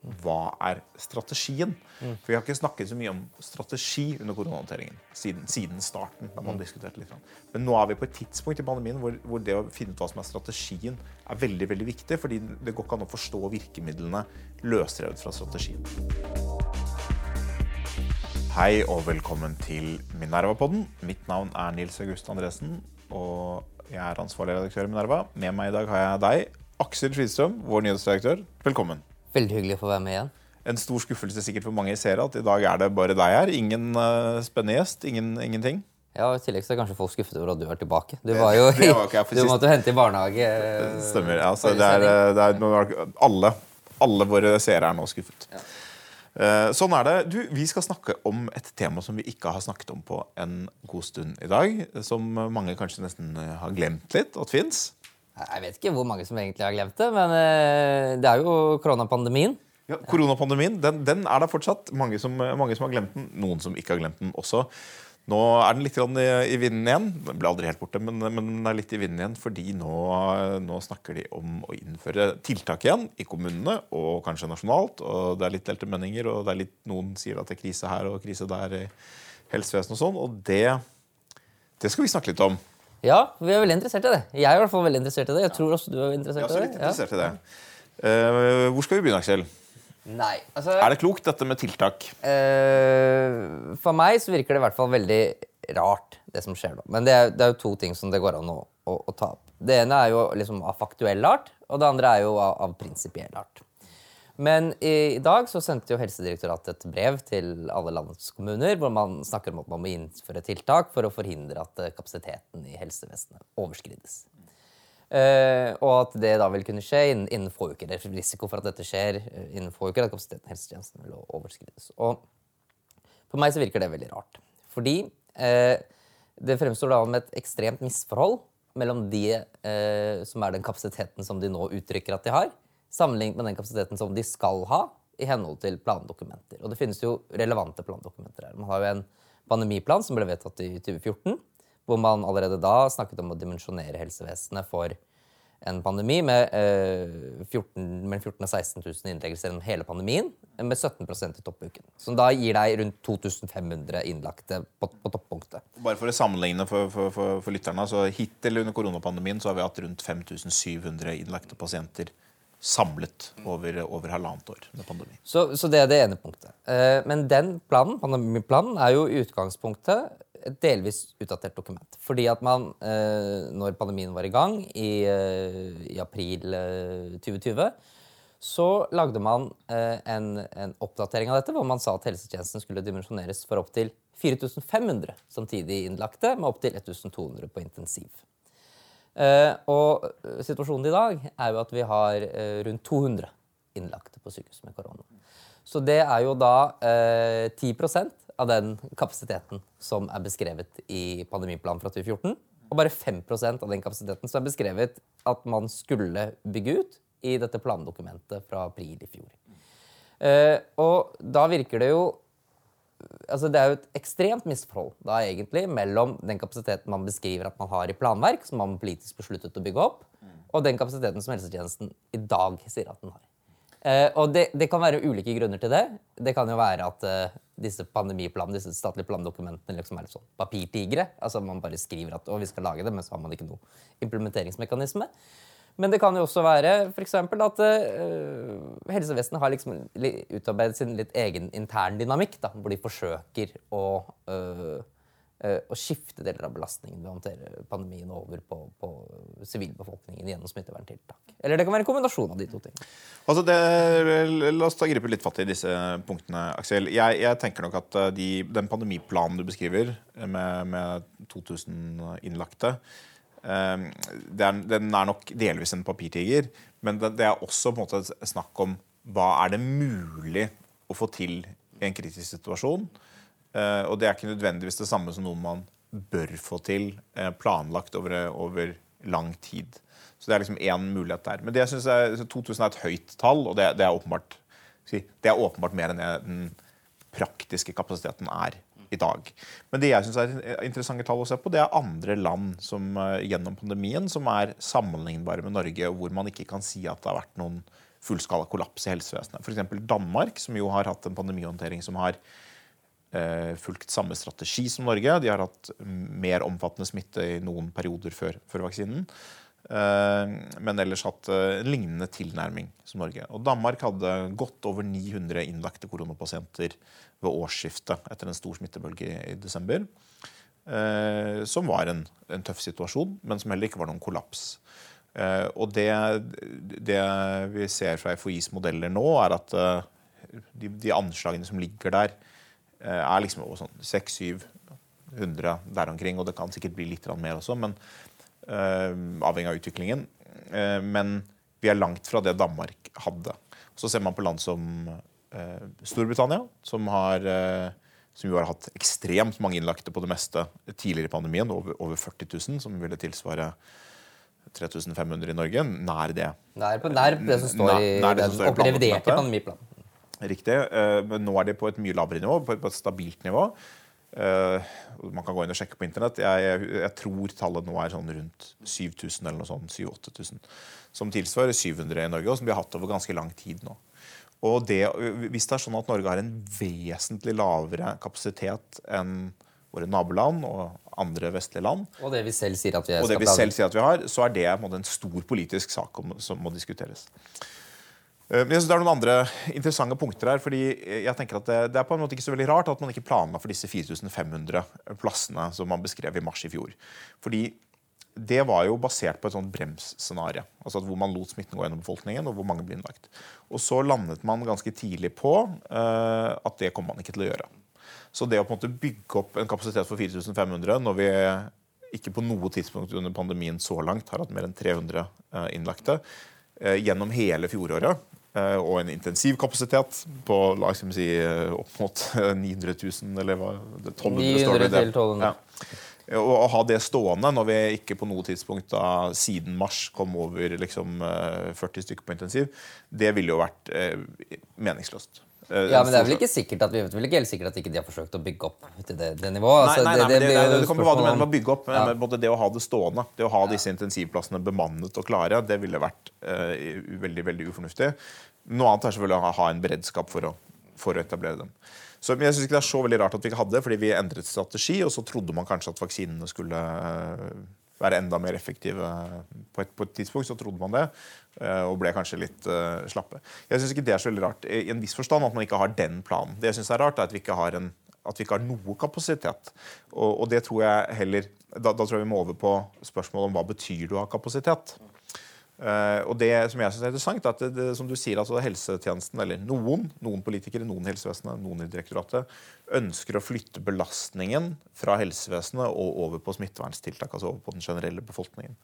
hva er strategien? For Vi har ikke snakket så mye om strategi under koronahåndteringen siden, siden starten. da man diskuterte litt. Men nå er vi på et tidspunkt i pandemien hvor, hvor det å finne ut hva som er strategien, er veldig veldig viktig. fordi det går ikke an å forstå virkemidlene løsrevet fra strategien. Hei og velkommen til Minerva-podden. Mitt navn er Nils August Andresen, og jeg er ansvarlig redaktør i Minerva. Med meg i dag har jeg deg, Aksel Fridstrøm, vår nyhetsredaktør. Velkommen. Veldig hyggelig å få være med igjen. En stor skuffelse sikkert for mange seere at i dag er det bare deg her. Ingen uh, spennende gjest. Ingen, ingenting. Ja, I tillegg så er kanskje folk skuffet over at du er tilbake. Du, var jo, Det var ikke du måtte hente i barnehage. eh, Stemmer. Ja, så det er, det er, alle, alle våre seere er nå skuffet. Ja. sånn er det. Du, vi skal snakke om et tema som vi ikke har snakket om på en god stund i dag. Som mange kanskje nesten eh, har glemt litt at fins. Jeg vet ikke hvor mange som egentlig har glemt det, men eh, det er jo koronapandemien. Ja, koronapandemien den, den er der fortsatt. Mange som, mange som har glemt den. Noen som ikke har glemt den også. Nå er den litt i, i vinden igjen. Den ble aldri helt borte, men, men den er litt i vinden igjen fordi nå, nå snakker de om å innføre tiltak igjen i kommunene og kanskje nasjonalt. og Det er litt delte meninger, og det er litt, noen sier at det er krise her og krise der i helsevesenet og sånn. Og det, det skal vi snakke litt om. Ja, vi er veldig interessert i det. Jeg er i hvert fall veldig interessert i det. Jeg tror også du er Jeg interessert er også litt interessert i det. Uh, hvor skal vi begynne, Aksel? Nei, altså... Er det klokt, dette med tiltak? Uh, for meg så virker det i hvert fall veldig rart, det som skjer nå. Men det er, det er jo to ting som det går an å, å, å ta opp. Det ene er jo liksom av faktuell art, og det andre er jo av, av prinsipiell art. Men i, dag så sendte jo Helsedirektoratet et brev til alle landets kommuner hvor man snakker om at man må innføre tiltak for å forhindre at eh, kapasiteten i helsevesenet overskrides. Uh, og at det da vil kunne skje innen, innen få uker. Det er risiko for at dette skjer eh, innen få uker, at kapasiteten i helsetjenesten vil overskrides. Og for meg så virker det veldig rart. Fordi uh, det fremstår da med et ekstremt misforhold mellom de uh, som er den kapasiteten som de nå uttrykker at de har, sammenlignet med den kapasiteten som de skal ha i henhold til plandokumenter. Og det finnes jo relevante plandokumenter her. Man har jo en pandemiplan som ble vedtatt i 2014, hvor man allerede da snakket om å dimensjonere helsevesenet for en pandemi med eh, 14, mellom 14 og 16 000 innleggelser gjennom hele pandemien, med 17% i toppuken. Som da gir deg rundt 2500 innlagte på, på toppunktet. Bare for å sammenligne for, for, for, for lytterne, så Hittil under koronapandemien så har vi hatt rundt 5700 innlagte pasienter samlet over, over halvannet år med pandemi. Så, så det er det ene punktet. Eh, men den planen, pandemiplanen er jo i utgangspunktet et delvis utdatert dokument. Fordi at man, eh, når pandemien var i gang i, eh, i april eh, 2020, så lagde man en, en oppdatering av dette, hvor man sa at helsetjenesten skulle dimensjoneres for opptil 4500 samtidig innlagte, med opptil 1200 på intensiv. Eh, og eh, situasjonen i dag er jo at vi har eh, rundt 200 innlagte på sykehus med korona. Så det er jo da eh, 10% av den kapasiteten som er beskrevet i pandemiplanen fra 2014. Og bare 5% av den kapasiteten som er beskrevet at man skulle bygge ut i dette plandokumentet fra april i fjor. Eh, og da virker det jo altså Det er jo et ekstremt misforhold da egentlig mellom den kapasiteten man beskriver at man har i planverk, som man politisk besluttet å bygge opp, og den kapasiteten som helsetjenesten i dag sier at den har. Eh, og det, det kan være ulike grunner til det. Det kan jo være at eh, disse pandemiplanene, disse statlige plandokumentene liksom er litt sånn papirtigre. Altså Man bare skriver at å, vi skal lage det, men så har man ikke noe implementeringsmekanisme. Men det kan jo også være eksempel, at uh, helsevesenet har liksom utarbeidet sin litt egen intern dynamikk, da, hvor de forsøker å, uh, uh, å skifte deler av belastningen ved å håndtere pandemien over på, på sivilbefolkningen gjennom smitteverntiltak. Eller det kan være en kombinasjon av de to tingene. Altså det, la oss ta gripe litt fatt i disse punktene, Aksel. Jeg, jeg tenker nok at de, den pandemiplanen du beskriver, med, med 2000 innlagte, er, den er nok delvis en papirtiger. Men det, det er også på en måte snakk om hva er det mulig å få til i en kritisk situasjon. Eh, og det er ikke nødvendigvis det samme som noe man bør få til eh, planlagt over, over lang tid. Så det er liksom én mulighet der. Men det jeg synes er, 2000 er et høyt tall, og det, det, er, åpenbart, det er åpenbart mer enn det den praktiske kapasiteten er i dag. Men det jeg synes er interessante tall å se på, det er andre land som eh, gjennom pandemien som er sammenlignbare med Norge, og hvor man ikke kan si at det har vært noen fullskala kollaps i helsevesenet. F.eks. Danmark, som jo har hatt en pandemihåndtering som har eh, fulgt samme strategi som Norge. De har hatt mer omfattende smitte i noen perioder før, før vaksinen. Eh, men ellers hatt eh, en lignende tilnærming som Norge. Og Danmark hadde godt over 900 innlagte koronapasienter ved årsskiftet etter en stor smittebølge i desember. Eh, som var en, en, tøff situasjon, men som heller ikke var noen kollaps. Eh, og det, det, vi ser fra FHIs modeller nå, er at eh, de, de anslagene som ligger der, er liksom sånn 600-700 der omkring. Og det kan sikkert bli litt mer også, men avhengig av utviklingen. men vi er langt fra det Danmark hadde. Så ser man på land som Storbritannia, som har som har hatt ekstremt mange innlagte på det meste tidligere i pandemien, over, over 40 000, som ville tilsvare 3500 i Norge. Nær det. Nær, på, nær det som står i nær, nær den reviderte pandemiplanen. Riktig. Eh, men nå er de på et mye lavere nivå, på et stabilt nivå. Uh, man kan gå inn og sjekke på internett. Jeg, jeg, jeg tror tallet nå er sånn rundt 7000 eller noe sånt. 7000-8000. Som tilsvarer 700 i Norge, og som vi har hatt over ganske lang tid nå. Og det, Hvis det er sånn at Norge har en vesentlig lavere kapasitet enn våre naboland og andre vestlige land, og det vi selv sier at vi, vi, selv sier at vi har, så er det en, stor politisk sak som må diskuteres. Eh, men jeg synes Det er noen andre interessante punkter her. fordi jeg tenker at det, det, er på en måte ikke så veldig rart at man ikke planla for disse 4500 plassene som man beskrev i mars i fjor. Fordi det var jo basert på et sånt bremsscenario. Altså hvor man lot smitten gå gjennom befolkningen, og hvor mange ble innlagt. Og så landet man ganske tidlig på uh, at det kommer man ikke til å gjøre. Så det å på en måte bygge opp en kapasitet for 4500 når vi ikke på noe tidspunkt under pandemien så langt har hatt mer enn 300 uh, eh, innlagte, gjennom hele fjoråret, og en intensivkapasitet på la oss si, opp mot 900 000, eller hva 1200 står det. 1200. Ja å ha det stående når vi ikke på noe tidspunkt da, siden mars kom over liksom, 40 eh, stykker på intensiv, det ville jo vært eh, meningsløst. Eh, ja, men det er vel ikke sikkert at vi vet vel ikke helt sikkert at ikke de har forsøkt å bygge opp til det, det nivået. Altså, nei, nei, nei, det, det, det, det kommer hva du mener med å bygge opp, ja. men både det å ha det stående, det å ha disse intensivplassene bemannet og klare, det ville vært uh, veldig veldig ufornuftig. Noe annet er selvfølgelig å ha en beredskap for å, for å etablere dem. Så, men jeg synes ikke det er så veldig rart at vi ikke hadde det, fordi vi endret strategi, og så trodde man kanskje at vaksinene skulle uh, være enda mer effektive på et, på et tidspunkt. Så trodde man det, eh, og ble kanskje litt uh, slappe. Jeg syns ikke det er så veldig rart i en viss forstand at man ikke har den planen. Det jeg synes er rart, er at vi ikke har, en, vi ikke har noe kapasitet. Og, og, det tror jeg heller da, da tror jeg vi må over på spørsmålet om hva betyr du ha kapasitet. Uh, og det som jeg synes er interessant, er at det, det, som du sier, altså helsetjenesten, eller noen, noen politikere, noen helsevesenet, noen i direktoratet, ønsker å flytte belastningen fra helsevesenet og over på smitteverntiltak. Altså over på den generelle befolkningen.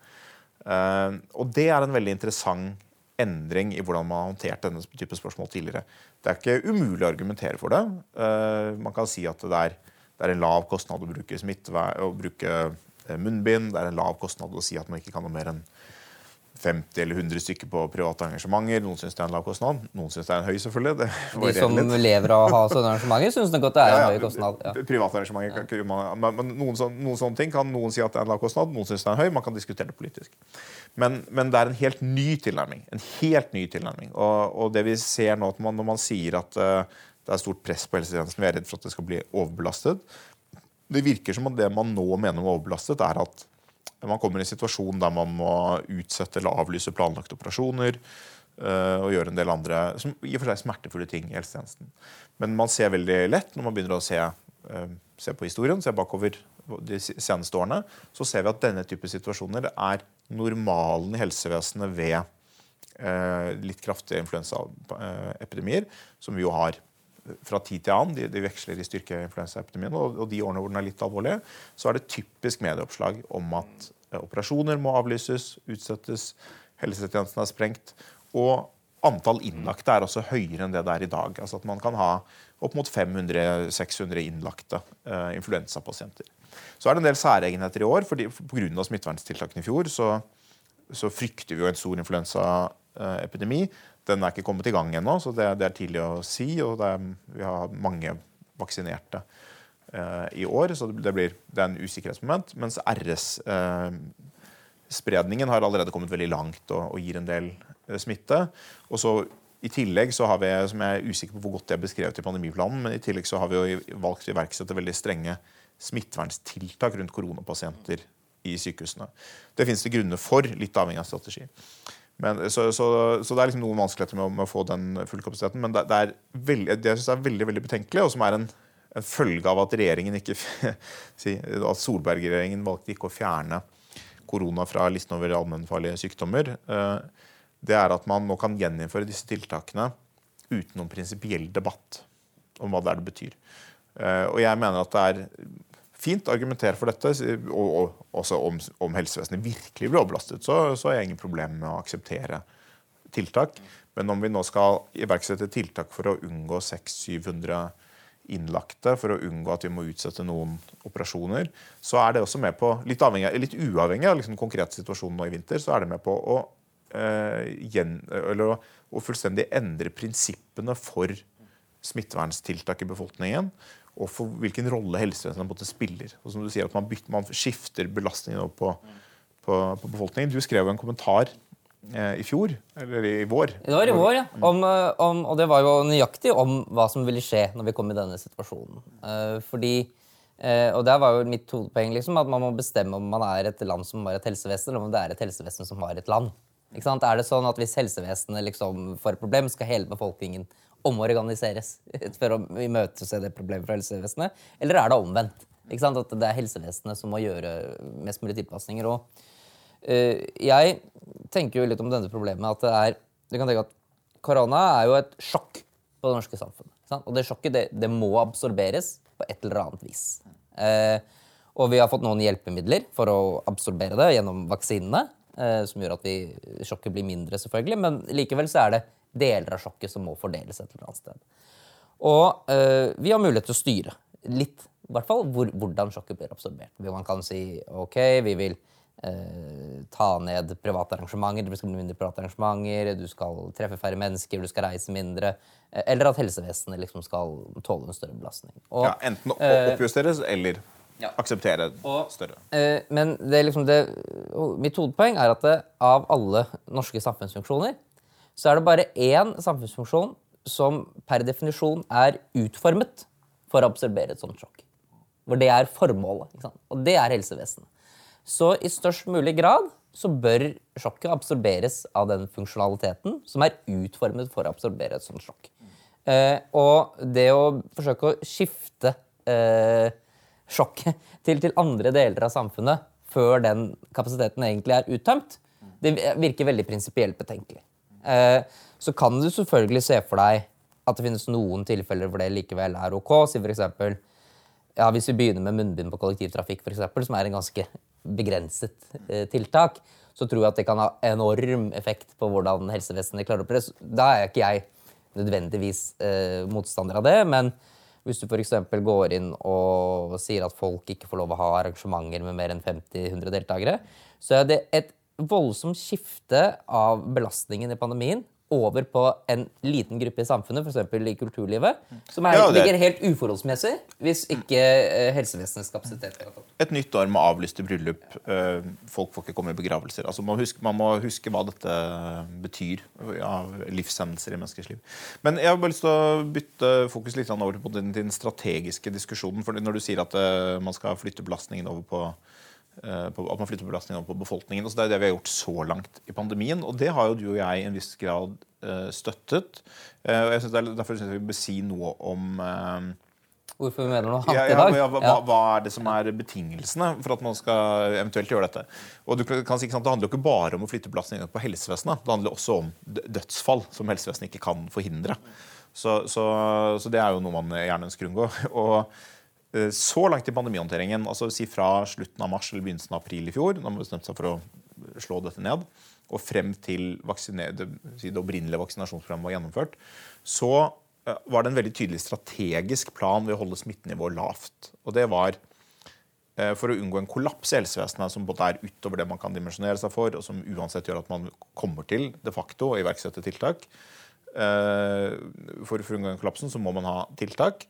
Uh, og det er en veldig interessant endring i hvordan man har håndtert denne type spørsmål tidligere. Det er ikke umulig å argumentere for det. Uh, man kan si at det er, det er en lav kostnad å bruke, å bruke munnbind. Det er en lav kostnad å si at man ikke kan noe mer enn 50 eller 100 stykker på private arrangementer. Noen syns det er en lav kostnad. Noen syns det er en høy, selvfølgelig. De som litt. lever av å ha sånne arrangementer, syns nok at det er en ja, ja, høy kostnad. Ja. Private arrangementer, man, men noen, sån, noen, sånne ting kan noen si at det er en lav kostnad, noen syns det er en høy. Man kan diskutere det politisk. Men, men, det er en helt ny tilnærming. En helt ny tilnærming. Og, og det vi ser nå, man, når man sier at uh, det er stort press på helsetjenesten, vi er redd for at det skal bli overbelastet Det virker som at det man nå mener med overbelastet, er at man kommer i en situasjon der man må utsette eller avlyse planlagte operasjoner. Uh, og gjøre en del andre som i og for seg smertefulle ting i helsetjenesten. Men man ser veldig lett når man begynner å se, uh, se på historien, se bakover de seneste årene, så ser vi at denne type situasjoner er normalen i helsevesenet ved uh, litt kraftige influensaepidemier, som vi jo har fra tid til annen. De, de veksler i styrke influensaepidemien. Og, og de årene hvor den er litt alvorlig, så er det typisk medieoppslag om at eh, operasjoner må avlyses, utsettes, helsetjenesten er sprengt. Og antall innlagte er også høyere enn det det er i dag. Altså at man kan ha opp mot 500-600 innlagte eh, influensapasienter. Så er det en del særegenheter i år. fordi Pga. smitteverntiltakene i fjor så, så, frykter vi jo en stor influensaepidemi. Den er ikke kommet i gang ennå, så det, det, er tidlig å si. Og er, vi har mange vaksinerte eh, i år, så det, blir, det er en usikkerhetsmoment. Mens RS-spredningen eh, har allerede kommet veldig langt og, og gir en del eh, smitte. Og så i tillegg så har vi, som jeg er usikker på hvor godt det er beskrevet i pandemiplanen, men i tillegg så har vi jo valgt å iverksette veldig strenge smitteverntiltak rundt koronapasienter i sykehusene. Det finnes det grunner for, litt avhengig av strategi. Men, så, så, så, det er liksom noen vanskeligheter med, med, å få den fulle kapasiteten. Men det, det er veldig, det jeg synes er veldig veldig betenkelig, og som er en, en følge av at regjeringen ikke at Solberg-regjeringen valgte ikke å fjerne korona fra listen over allmennfarlige sykdommer, eh, det er at man nå kan gjeninnføre disse tiltakene uten noen prinsipiell debatt om hva det er det betyr. Eh, og jeg mener at det er fint argumentere for dette. Og, og også om, om, helsevesenet virkelig blir overbelastet, så, så har jeg ingen problemer med å akseptere tiltak. Men om vi nå skal iverksette tiltak for å unngå 600-700 innlagte, for å unngå at vi må utsette noen operasjoner, så er det også med på, litt, avhengig, litt uavhengig av liksom den konkrete situasjonen nå i vinter, så er det med på å, eh, gjen, eller, å fullstendig endre prinsippene for smitteverntiltak i befolkningen og for hvilken rolle helsevesenet spiller. Og som du sier, at man, bytter, man skifter belastningen på, på, på, befolkningen. Du skrev jo en kommentar eh, i fjor, eller i vår. Det var i vår, ja. Om, eh, om, og det var jo nøyaktig om hva som ville skje når vi kom i denne situasjonen. Eh, fordi eh, og der var jo mitt hovedpoeng liksom, at man må bestemme om man er et land som har et helsevesen, eller om det er et helsevesen som har et land. Er det sånn at Hvis helsevesenet liksom får et problem, skal hele befolkningen omorganiseres for å imøtese det problemet fra helsevesenet? Eller er det omvendt? At det er helsevesenet som må gjøre mest mulig tilpasninger. Og, uh, jeg tenker jo litt om denne problemet at det er du kan tenke at Korona er jo et sjokk på det norske samfunnet. Og det sjokket det, det, må absorberes på et eller annet vis. Uh, og vi har fått noen hjelpemidler for å absorbere det gjennom vaksinene. Uh, som gjør at vi, sjokket blir mindre, selvfølgelig. Men likevel så er det deler av sjokket som må fordeles et eller annet sted. Og øh, vi har mulighet til å styre litt, i hvert fall, hvor, hvordan sjokket blir absorbert. Man kan si ok, vi vil øh, ta ned private arrangementer, det skal bli mindre private arrangementer, du skal treffe færre mennesker, du skal reise mindre. Eh, eller at helsevesenet liksom skal tåle en større belastning. Og, ja, enten oppjusteres eller ja. akseptere og, større. Eh, men det, er liksom det, mitt hovedpoeng er at det, av alle norske samfunnsfunksjoner så er det bare én samfunnsfunksjon som per definisjon er utformet for å absorbere et sånt sjokk. Hvor det er formålet. Og det er helsevesenet. Så i størst mulig grad så bør sjokket absorberes av den funksjonaliteten som er utformet for å absorbere et sånt sjokk. Eh, og det å forsøke å skifte eh, sjokket til, til andre deler av samfunnet før den kapasiteten egentlig er uttømt, det virker veldig prinsipielt betenkelig. Eh, så kan du selvfølgelig se for deg at det finnes noen tilfeller hvor det likevel er ok. Si for eksempel, ja, hvis vi begynner med munnbind på kollektivtrafikk, for eksempel, som er en ganske begrenset eh, tiltak, så tror jeg at det kan ha enorm effekt på hvordan helsevesenet klarer å presse. Da er ikke jeg nødvendigvis eh, motstander av det, men hvis du f.eks. går inn og sier at folk ikke får lov å ha arrangementer med mer enn 50-100 deltakere, så er det et voldsomt skifte av belastningen i pandemien over på en liten gruppe i samfunnet, f.eks. i kulturlivet, som er, ja, ligger helt uforholdsmessig hvis ikke uh, helsevesenets kapasitet er tatt. Et nytt år med avlyste bryllup. Uh, folk får ikke komme i begravelser. Altså, man, huske, man, må huske hva dette betyr av ja, livshendelser i menneskers liv. Men jeg har bare lyst til å bytte fokus litt over på den, den strategiske diskusjonen. for Når du sier at man skal flytte belastningen over på Eh, at man flytter belastningen over på befolkningen. Altså det er det vi har gjort så langt i pandemien. Og det har jo du og jeg i en viss grad uh, støttet. Uh, og jeg synes det er, Derfor syns jeg vi bør si noe om Hvorfor vi mener noe annet ja, ja, i dag? Ja, hva, hva, er det som er betingelsene for at man skal eventuelt gjøre dette? Og du kan si, Det handler jo ikke bare om å flytte belastningen på helsevesenet. Det handler også om dødsfall som helsevesenet ikke kan forhindre. Så, så, så det er jo noe man gjerne ønsker å unngå. Og Eh, så langt i pandemihåndteringen, altså si fra slutten av mars eller begynnelsen av april i fjor, da man bestemte seg for å slå dette ned, og frem til det, si opprinnelige vaksinasjonsprogrammet var gjennomført, så eh, var det en veldig tydelig strategisk plan ved å holde smittenivået lavt. Og det var eh, for å unngå en kollaps i helsevesenet som både er utover det man kan dimensjonere seg for, og som uansett gjør at man kommer til de facto å iverksette tiltak. For å unngå den kollapsen så må man ha tiltak.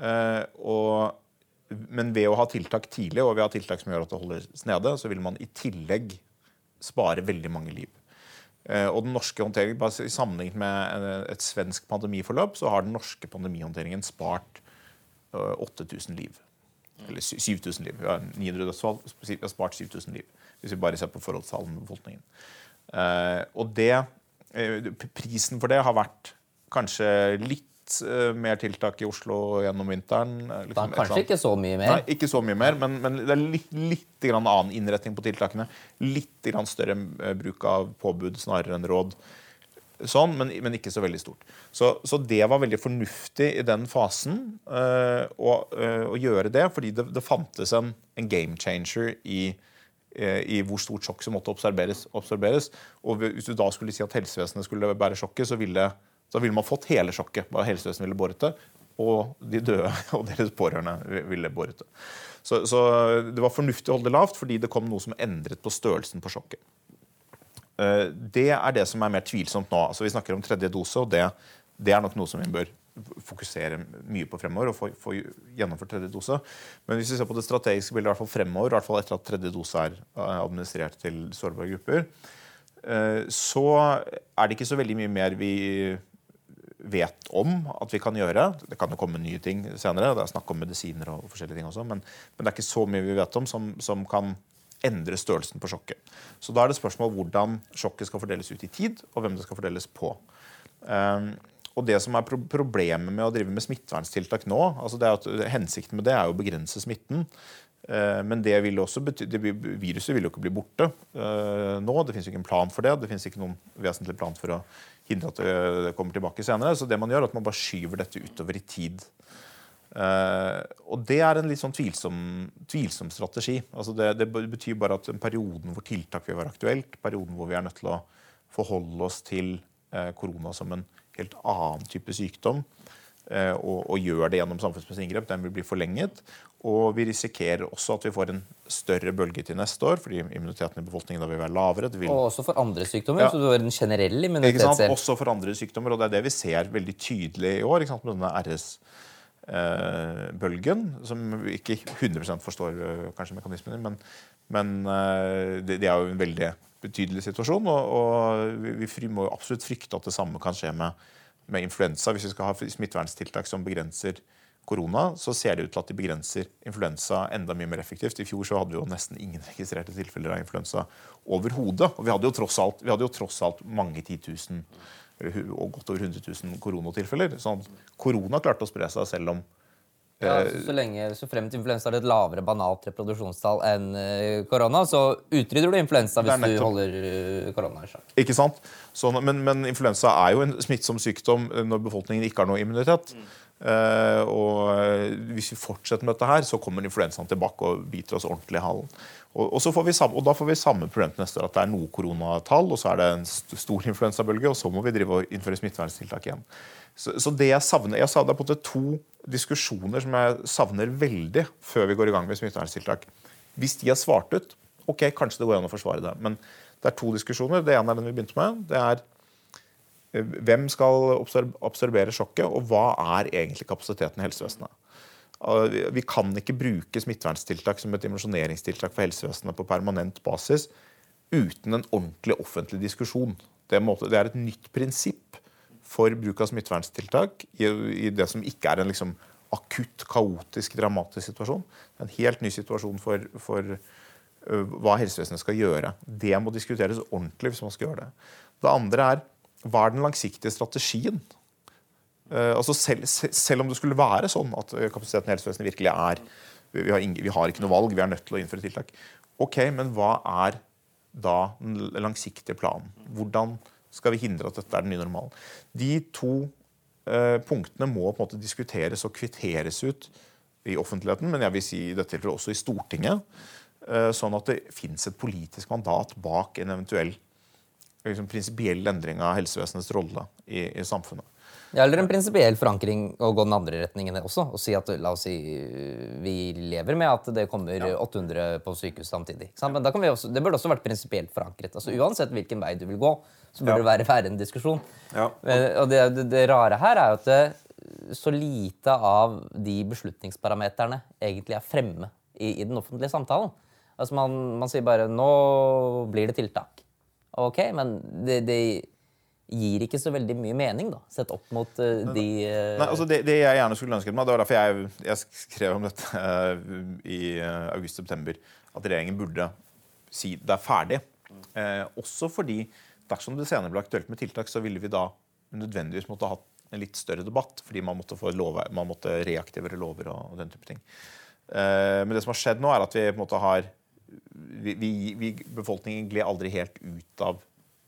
Eh, og, men ved å ha tiltak tidlig og ved å ha tiltak som gjør at det holdes nede, så vil man i tillegg spare veldig mange liv. Eh, og den norske håndteringen, I sammenlignet med eh, et svensk pandemiforløp så har den norske pandemihåndteringen spart 8000 liv. Eller 7000 liv. Vi har 900 dødsfall, vi har spart 7000 liv. Hvis vi bare ser på forholdstallene med befolkningen. Og det, prisen for det har vært kanskje litt mer tiltak i Oslo gjennom vinteren. Liksom, kanskje ikke så mye mer? Nei, ikke så mye mer, men, men det er litt, litt annen innretning på tiltakene. Litt større bruk av påbud snarere enn råd. Sånn, men, men, ikke så veldig stort. Så, så, det var veldig fornuftig i den fasen øh, å, øh, å, gjøre det, fordi det, det fantes en, en, game changer i, øh, i hvor stort sjokk som måtte observeres, observeres. Og hvis du da skulle si at helsevesenet skulle bære sjokket, så ville så ville man fått hele sjokket. hva Helsevesenet ville båret det, og de døde og deres pårørende ville båret det. Så, så, det var fornuftig å holde det lavt fordi det kom noe som endret på størrelsen på sjokket. Eh, det er det som er mer tvilsomt nå. Altså, vi snakker om tredje dose, og det, det er nok noe som vi bør fokusere mye på fremover. og få, få, gjennomført tredje dose. Men hvis vi ser på det strategiske bildet i hvert fall fremover, i hvert fall etter at tredje dose er administrert til sårbare grupper, eh, så er det ikke så veldig mye mer vi vet om at vi kan gjøre. Det kan jo komme nye ting senere. Det er snakk om medisiner og forskjellige ting også, men, men, det er ikke så mye vi vet om som, som, kan endre størrelsen på sjokket. Så da er det spørsmål hvordan sjokket skal fordeles ut i tid, og hvem det skal fordeles på. Um, og det som er pro Problemet med å drive med smitteverntiltak nå, altså det er at hensikten med det er å begrense smitten. Uh, men det vil også bety viruset vil jo ikke bli borte uh, nå. Det fins ikke en plan for det. Det fins ikke noen vesentlig plan for å hindre at det kommer tilbake senere. Så det man gjør, er at man bare skyver dette utover i tid. Uh, og det er en litt sånn tvilsom, tvilsom strategi. Altså det, det, betyr bare at perioden hvor tiltak vil være aktuelt, perioden hvor vi er nødt til å forholde oss til korona som en helt annen type sykdom, uh, og, og, gjør det gjennom samfunnsmessige inngrep, den vil bli forlenget. Og vi risikerer også at vi får en større bølge til neste år, fordi immuniteten i befolkningen da vil være lavere. Vil... Og også for andre sykdommer. Ja. så du har en generell immunitet selv. Også for andre sykdommer, og det er det vi ser veldig tydelig i år. med denne RS-bølgen, eh, som vi ikke 100 forstår eh, kanskje mekanismen i, men, men eh, det, det, er jo en veldig betydelig situasjon. Og, og vi, vi, må absolutt frykte at det samme kan skje med, med influensa, hvis vi skal ha smitteverntiltak som begrenser korona, så ser det ut til at de begrenser influensa enda mye mer effektivt. I fjor så hadde vi jo nesten ingen registrerte tilfeller av influensa overhodet. Og vi hadde jo tross alt, hadde jo tross alt mange titusen og godt over 100 000 koronatilfeller. Sånn korona klarte å spre seg selv om ja, så, så, lenge, så frem til influensa har et lavere banalt reproduksjonstall enn uh, korona, så utrydder du influensa hvis du holder uh, korona i sjakk. Ikke sant? Så, men, men, influensa er jo en smittsom sykdom når befolkningen ikke har noe immunitet. Mm. Uh, og eh, hvis vi fortsetter med dette her, så kommer influensaen tilbake og biter oss ordentlig i halen. Og, og, samme, og, da får vi samme problem til neste år, at det er noe koronatall, og så er det en stor influensabølge, og så må vi drive og innføre smitteverntiltak igjen. Så, så, det jeg savner Jeg savner på en måte to diskusjoner som jeg savner veldig før vi går i gang med smitteverntiltak. Hvis de har svart ut, ok, kanskje det går an å forsvare det. Men det er to diskusjoner. Det ene er den vi begynte med. det er hvem skal absorbere sjokket, og hva er egentlig kapasiteten i helsevesenet? Vi kan ikke bruke smitteverntiltak som et dimensjoneringstiltak for helsevesenet på permanent basis uten en ordentlig offentlig diskusjon. Det er et nytt prinsipp for bruk av smitteverntiltak i det som ikke er en liksom akutt, kaotisk, dramatisk situasjon. Det er en helt ny situasjon for, for hva helsevesenet skal gjøre. Det må diskuteres ordentlig hvis man skal gjøre det. Det andre er hva er den langsiktige strategien? Uh, altså selv, selv, om det skulle være sånn at eh, kapasiteten i helsevesenet virkelig er vi har, vi har, ikke noe valg, vi er nødt til å innføre tiltak. Ok, Men hva er da den langsiktige planen? Hvordan skal vi hindre at dette er den nye normalen? De to uh, punktene må på en måte diskuteres og kvitteres ut i offentligheten, men jeg vil si dette tilfellet også i Stortinget. Uh, sånn at det fins et politisk mandat bak en eventuell liksom, prinsipiell endring av helsevesenets rolle i, i samfunnet. Ja, eller en prinsipiell forankring å gå den andre retningen også. og si at la oss si, Vi lever med at det kommer ja. 800 på sykehus samtidig. Men kan vi også, det burde også vært prinsipielt forankret. altså Uansett hvilken vei du vil gå, så burde ja. det være, være en diskusjon. Ja. Og det, det, det, rare her er jo at det, så lite av de beslutningsparameterne egentlig er fremme i, i den offentlige samtalen. Altså man, man sier bare 'nå blir det tiltak'. Ok, men det, det gir ikke så veldig mye mening, da, sett opp mot uh, de uh... Nei, altså det, det, jeg gjerne skulle ønsket meg, det var derfor jeg, jeg skrev om dette uh, i august-september, at regjeringen burde si det er ferdig. også fordi dersom det senere ble aktuelt med tiltak, så ville vi da nødvendigvis måtte ha en litt større debatt, fordi man måtte, få lov, man måtte reaktivere lover og, og, den type ting. men det som har skjedd nå, er at vi på en måte har vi, vi, Befolkningen gled aldri helt ut av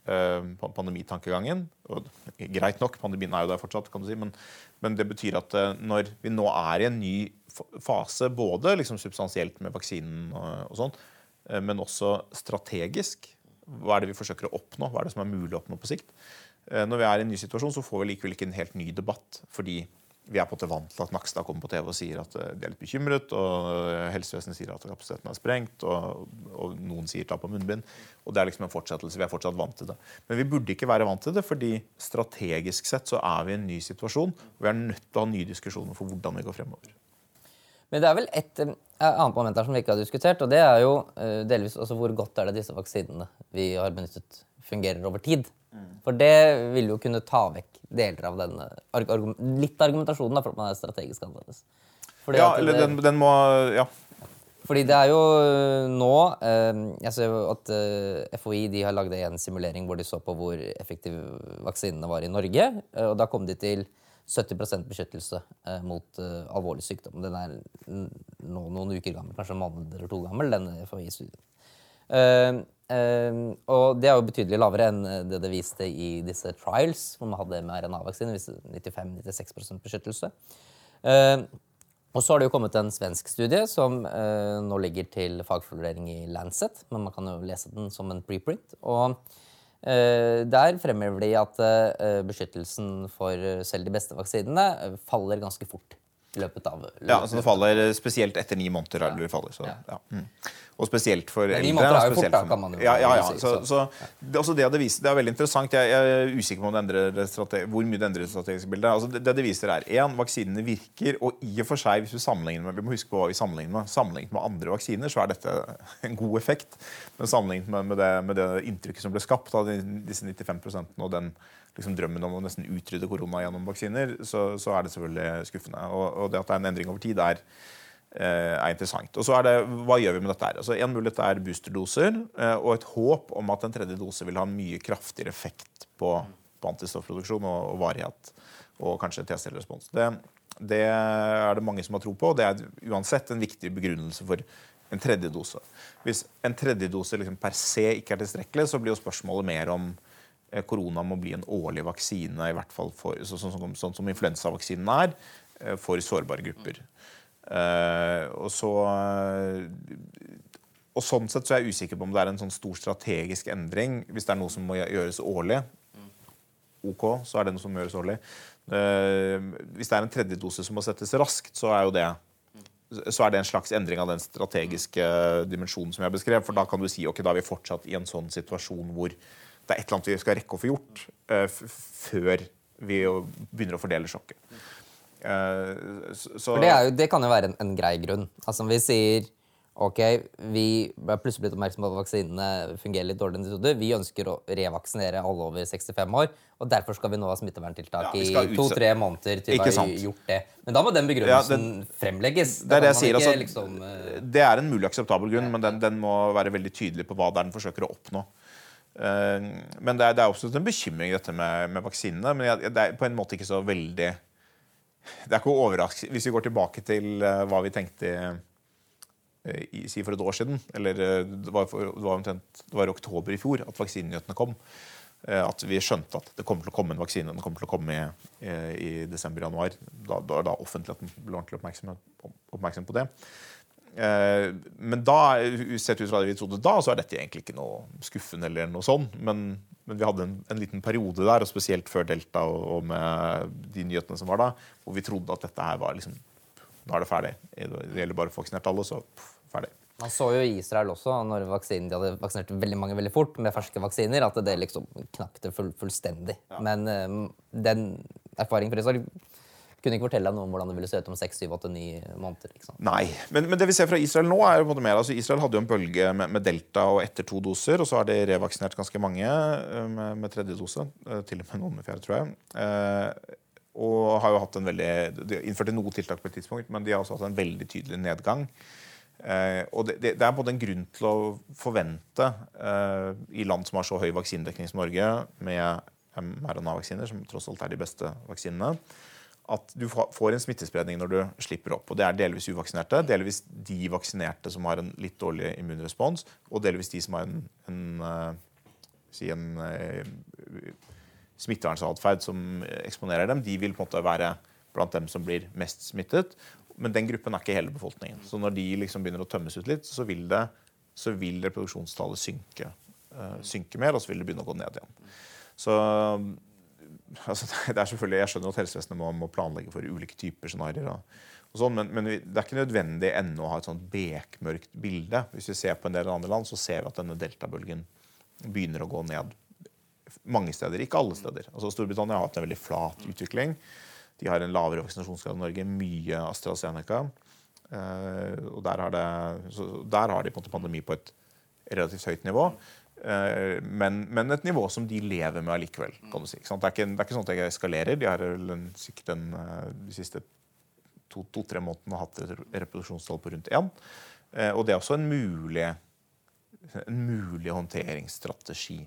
uh, pandemitankegangen. Og, greit nok, pandemien er jo der fortsatt, kan du si, men, men det betyr at uh, når vi nå er i en ny fase, både liksom substansielt med vaksinen og, og sånn, uh, men også strategisk Hva er det vi forsøker å oppnå? Hva er det som er mulig å oppnå på sikt? Når vi er i en ny situasjon, så får vi likevel ikke en helt ny debatt. fordi vi er på en måte vant til at Nakstad kommer på TV og sier at de er litt bekymret. og Helsevesenet sier at kapasiteten er sprengt, og, og noen sier ta på munnbind. og Det er liksom en fortsettelse. Vi er fortsatt vant til det. Men vi burde ikke være vant til det, fordi strategisk sett så er vi i en ny situasjon. og Vi er nødt til å ha nye diskusjoner for hvordan vi går fremover. Men det er vel et uh, annet moment her som vi ikke har diskutert, og det er jo delvis også hvor godt er det disse vaksinene vi har benyttet, fungerer over tid. For det vil jo kunne ta vekk deler av denne litt argumentasjonen da, for at man er strategisk annerledes. Ja, eller den, den, må Ja. Fordi det er jo nå eh, Jeg ser jo at eh, FHI de har lagd en simulering hvor de så på hvor effektive vaksinene var i Norge. Eh, og da kom de til 70% beskyttelse eh, mot eh, alvorlig sykdom. Den er nå noen uker gammel, kanskje en måned eller to gammel, den FHI-studien. Uh, og det er jo betydelig lavere enn det det viste i disse trials, hvor man hadde mRNA-vaksine. 95-96 beskyttelse. Uh, og så har det jo kommet en svensk studie som uh, nå ligger til fagvurdering i Lancet. Men man kan jo lese den som en preprint. Og der fremhever de at beskyttelsen for selv de beste vaksinene faller ganske fort løpet av løpet. Ja, så det faller spesielt etter ni måneder. Ja. Faller, så, ja. Mm. Og spesielt for eldre. Ni måneder er jo fort, da, kan man jo ja, ja, ja. Så, så, det, også det det viser, det er veldig interessant. Jeg, er usikker på om det hvor mye det endrer det strategiske bildet. Altså, det, det det viser, er én, vaksinene virker. Og i og for seg, hvis vi sammenligner med vi må huske på hva vi sammenligner med, sammenlignet med andre vaksiner, så er dette en god effekt. Men sammenlignet med, med, det, med det inntrykket som ble skapt av disse 95% og den liksom drømmen om å nesten utrydde korona gjennom vaksiner, så, så er det selvfølgelig skuffende. Og, og, det at det er en endring over tid, er, eh, er interessant. Og så er det, Hva gjør vi med dette? her? Altså, en mulighet er boosterdoser eh, og et håp om at en tredje dose vil ha en mye kraftigere effekt på, på antistoffproduksjon og, og, varighet. Og kanskje T-cellerespons. Det, det er det mange som har tro på, og det er uansett en viktig begrunnelse for en tredje dose. Hvis en tredje dose liksom per se ikke er tilstrekkelig, så blir jo spørsmålet mer om korona må bli en årlig vaksine, i hvert fall for, så, sånn, sånn, sånn, som influensavaksinen er, eh, for sårbare grupper. Uh, og så og sånn sett så er jeg usikker på om det er en sånn stor strategisk endring. Hvis det er noe som må gjøres årlig, ok, så er det noe som må gjøres årlig. Uh, hvis det er en tredje dose som må settes raskt, så er jo det så er det en slags endring av den strategiske dimensjonen som jeg beskrev. For da kan du si ok, da er vi fortsatt i en sånn situasjon hvor det er et eller annet vi skal rekke å få gjort uh, før vi begynner å fordele sjokket. Uh, så, det, jo, det, kan jo være en, en grei grunn. Altså Vi sier ok, vi er plutselig blitt oppmerksom på at vaksinene fungerer litt dårlig. Vi ønsker å revaksinere alle over 65 år, og derfor skal vi nå ha smitteverntiltak ja, i to-tre måneder til vi har gjort det. Men da må den begrunnelsen ja, det, fremlegges. Det er, det, sier, ikke, altså, liksom, uh... det er en mulig akseptabel grunn, men den, den, må være veldig tydelig på hva det er den forsøker å oppnå. Eh, men det er, det er også en bekymring, dette med, med vaksinene. Men det er på en måte ikke så veldig Det er ikke overraskende Hvis vi går tilbake til eh, hva vi tenkte eh, i, si for et år siden eller det var, det, var omtrent, det var i oktober i fjor at vaksinenyhetene kom. At vi skjønte at det kommer til å komme en vaksine. Den kommer til å komme i, i desember-januar. Da, da, da offentligheten ble ordentlig oppmerksom, oppmerksom på det. Eh, men da, sett ut fra det vi trodde da, så er dette egentlig ikke noe skuffende. eller noe sånn, Men, men vi hadde en, en, liten periode der, og spesielt før Delta og, og, med de nyhetene som var da, hvor vi trodde at dette her var liksom Nå er det ferdig. Det gjelder bare å få vaksinert alle, så pff, ferdig. Man så jo i Israel også, når vaksinen, de hadde vaksinert veldig mange veldig fort med ferske vaksiner, at det liksom knakk det full, fullstendig. Ja. Men um, den erfaringen fra Israel kunne ikke fortelle deg noe om hvordan det ville se ut om 6, 7, 8, 9 måneder. sant? Nei, men, men det vi ser fra Israel nå, er jo på en mer altså Israel hadde jo en bølge med, med delta og etter to doser, og så har de revaksinert ganske mange eh, med, med tredje dose. eh, Til og med noen med fjerde, tror jeg. Eh, og har jo hatt en veldig De innførte noe tiltak på et tidspunkt, men de har også hatt en veldig tydelig nedgang. Eh, og det, det, det er både en grunn til å forvente eh, i land som har så høy vaksinedekning som Norge, med mRNA-vaksiner, som tross alt er de beste vaksinene, at du får en smittespredning når du slipper opp. Og Det er delvis uvaksinerte, delvis de vaksinerte som har en litt dårlig immunrespons, og delvis de som har en, en, eh, si en eh, smittevernatferd som eksponerer dem. De vil på en måte være blant dem som blir mest smittet. Men den gruppen er ikke hele befolkningen. Så når de liksom begynner å tømmes ut litt, så vil, det, så vil reproduksjonstallet synke, eh, synke mer, og så vil det begynne å gå ned igjen. Så altså, det er selvfølgelig, Jeg skjønner at helsevesenet må, må planlegge for ulike typer scenarioer. Sånn, men, men det er ikke nødvendig ennå å ha et sånt bekmørkt bilde. Hvis vi ser på en del andre land, så ser vi at denne deltabølgen begynner å gå ned mange steder. Ikke alle steder. Altså Storbritannia har hatt en veldig flat utvikling. De har en lavere vaksinasjonsgrad enn Norge. Mye AstraZeneca. Eh, og der har, det, der har de på en måte pandemi på et relativt høyt nivå. Eh, men, men et nivå som de lever med allikevel. kan du si. Det, er ikke, det er ikke sånn at jeg eskalerer. De har vel sikkert en, eh, de siste to-tre månedene hatt et reproduksjonstall på rundt én. Eh, og det er også en mulig, en mulig håndteringsstrategi,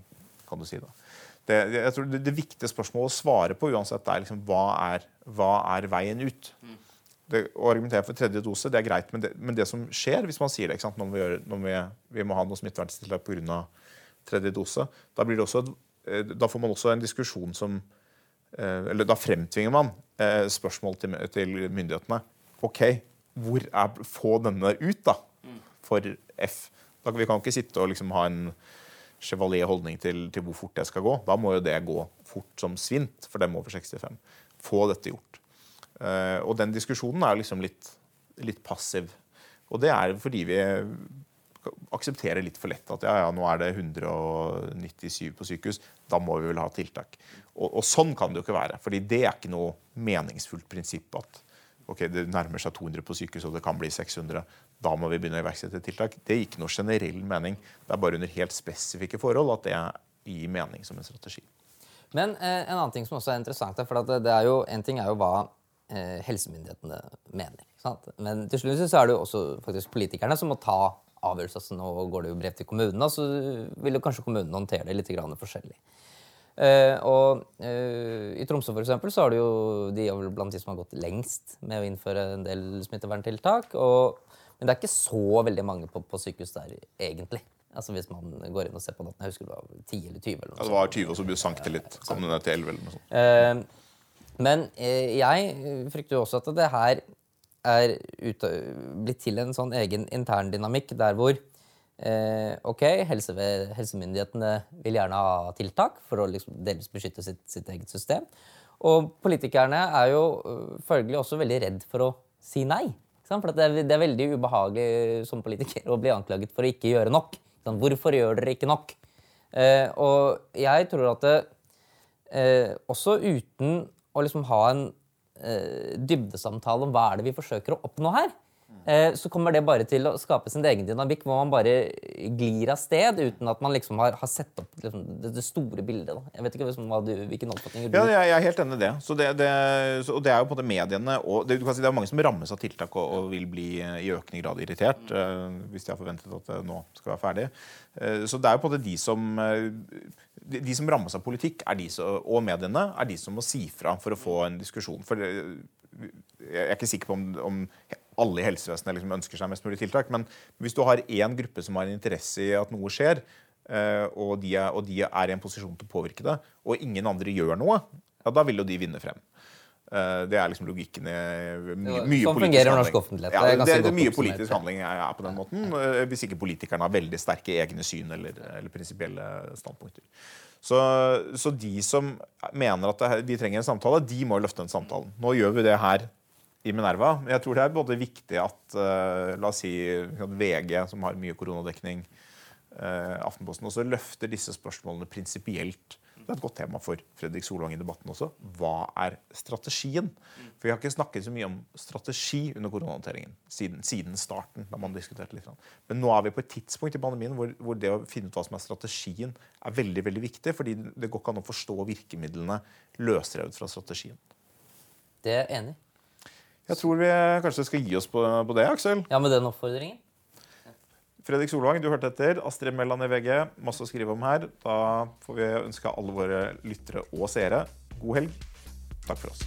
kan du si. da. Det, jeg tror det, det viktige spørsmålet å svare på uansett er liksom, hva, er, hva er veien ut. Det, å argumentere for tredje dose det er greit, men det, men det som skjer hvis man sier det ikke sant? Når vi, gjør, når vi, vi må ha noe smitteverntiltak pga. Tredje dose, da, blir det også, eh, da får man også en diskusjon som eh, Eller da fremtvinger man eh, spørsmål til, til myndighetene. OK, hvor er Få denne ut, da, for F. Da, vi kan ikke sitte og liksom ha en chevalier holdning til, til hvor fort det skal gå. Da må jo det gå fort som svint for dem over 65. Få dette gjort. Og den diskusjonen er liksom litt, litt passiv. Og det er fordi vi aksepterer litt for lett at ja, ja, nå er det 197 på sykehus, da må vi vel ha tiltak. Og, og sånn kan det jo ikke være. fordi det er ikke noe meningsfullt prinsipp at ok, det nærmer seg 200 på sykehus, og det kan bli 600. Da må vi begynne å iverksette tiltak. Det gir ikke noe generell mening. Det er bare under helt spesifikke forhold at det gir mening som en strategi. Men eh, en annen ting som også er interessant, er, for at det, er jo, en ting er jo hva eh, helsemyndighetene mener. Sant? Men til slutt så er det jo også faktisk politikerne som må ta avgjørelser. Så nå går det jo brev til kommunen, så vil jo kanskje kommunen håndtere det litt grann forskjellig. Uh, og uh, I Tromsø for eksempel, så har du jo, de er vel blant de som har gått lengst med å innføre en del smitteverntiltak. Og, men det er ikke så veldig mange på, på sykehus der, egentlig. Altså Hvis man går inn og ser på natten. Jeg husker det var 10 eller 20. eller noe Ja, det var 20, og så sank det litt. Kom det ned til 11 eller noe sånt. Uh, men jeg frykter jo også at det her er ute, blitt til en sånn egen intern dynamikk der hvor eh, ok, helse, helsemyndighetene vil gjerne ha tiltak for å liksom delvis beskytte sitt, sitt eget system. Og politikerne er jo øh, følgelig også veldig redd for å si nei. For det, er, det er veldig ubehagelig som politiker å bli anklaget for å ikke gjøre nok. sant? Hvorfor gjør dere ikke nok? Eh, og jeg tror at det, eh, også uten å liksom ha en eh, dybdesamtale om hva er det vi forsøker å oppnå her, eh, så kommer det bare til å skape sin egen dynamikk, hvor man bare glir av sted uten at man liksom har, har sett opp liksom, det, det store bildet. Da. Jeg vet ikke liksom, du, hvilken oppfatning du Ja, jeg er helt enig i det. Så det, det, og det er jo på det mediene og det, du kan si det er mange som rammes av tiltak og, og vil bli eh, i økende grad irritert mm. hvis de har forventet at det nå skal være ferdig. Eh, så det er jo på en måte de som eh, de, de som rammes av politikk er de som, og mediene, er de som må si fra for å få en diskusjon. For det, jeg er ikke sikker på om, om alle i helsevesenet liksom ønsker seg mest mulig tiltak. Men hvis du har én gruppe som har en interesse i at noe skjer, eh, og de, er, og de er i en posisjon til å påvirke det, og ingen andre gjør noe, ja, da vil jo de vinne frem. Eh, Det er liksom logikken i mye, mye sånn politisk handling. Ja, Det det, det, mye politisk handling er er på den måten, eh, hvis ikke politikerne har veldig sterke egne syn eller, eller prinsipielle standpunkter. Så, så de som mener at det, de trenger en samtale, de må løfte den samtalen. Nå gjør vi det her i Minerva. Jeg tror det er både viktig at eh, la oss si VG, som har mye koronadekning, eh, Aftenposten også løfter disse spørsmålene prinsipielt. Det er et godt tema for Fredrik Solvang i debatten også. Hva er strategien? For Vi har ikke snakket så mye om strategi under koronahåndteringen siden, siden starten. da man diskuterte litt. Men nå er vi på et tidspunkt i pandemien hvor, hvor det å finne ut hva som er strategien, er veldig veldig viktig. fordi det går ikke an å forstå virkemidlene løsrevet fra strategien. Det er jeg enig i. Jeg tror vi kanskje skal gi oss på, på det, Aksel. Ja, med den oppfordringen. Fredrik Solvang, du hørte etter. Astrid Mæland i VG. Masse å skrive om her. Da får vi ønske alle våre lyttere og seere god helg. Takk for oss.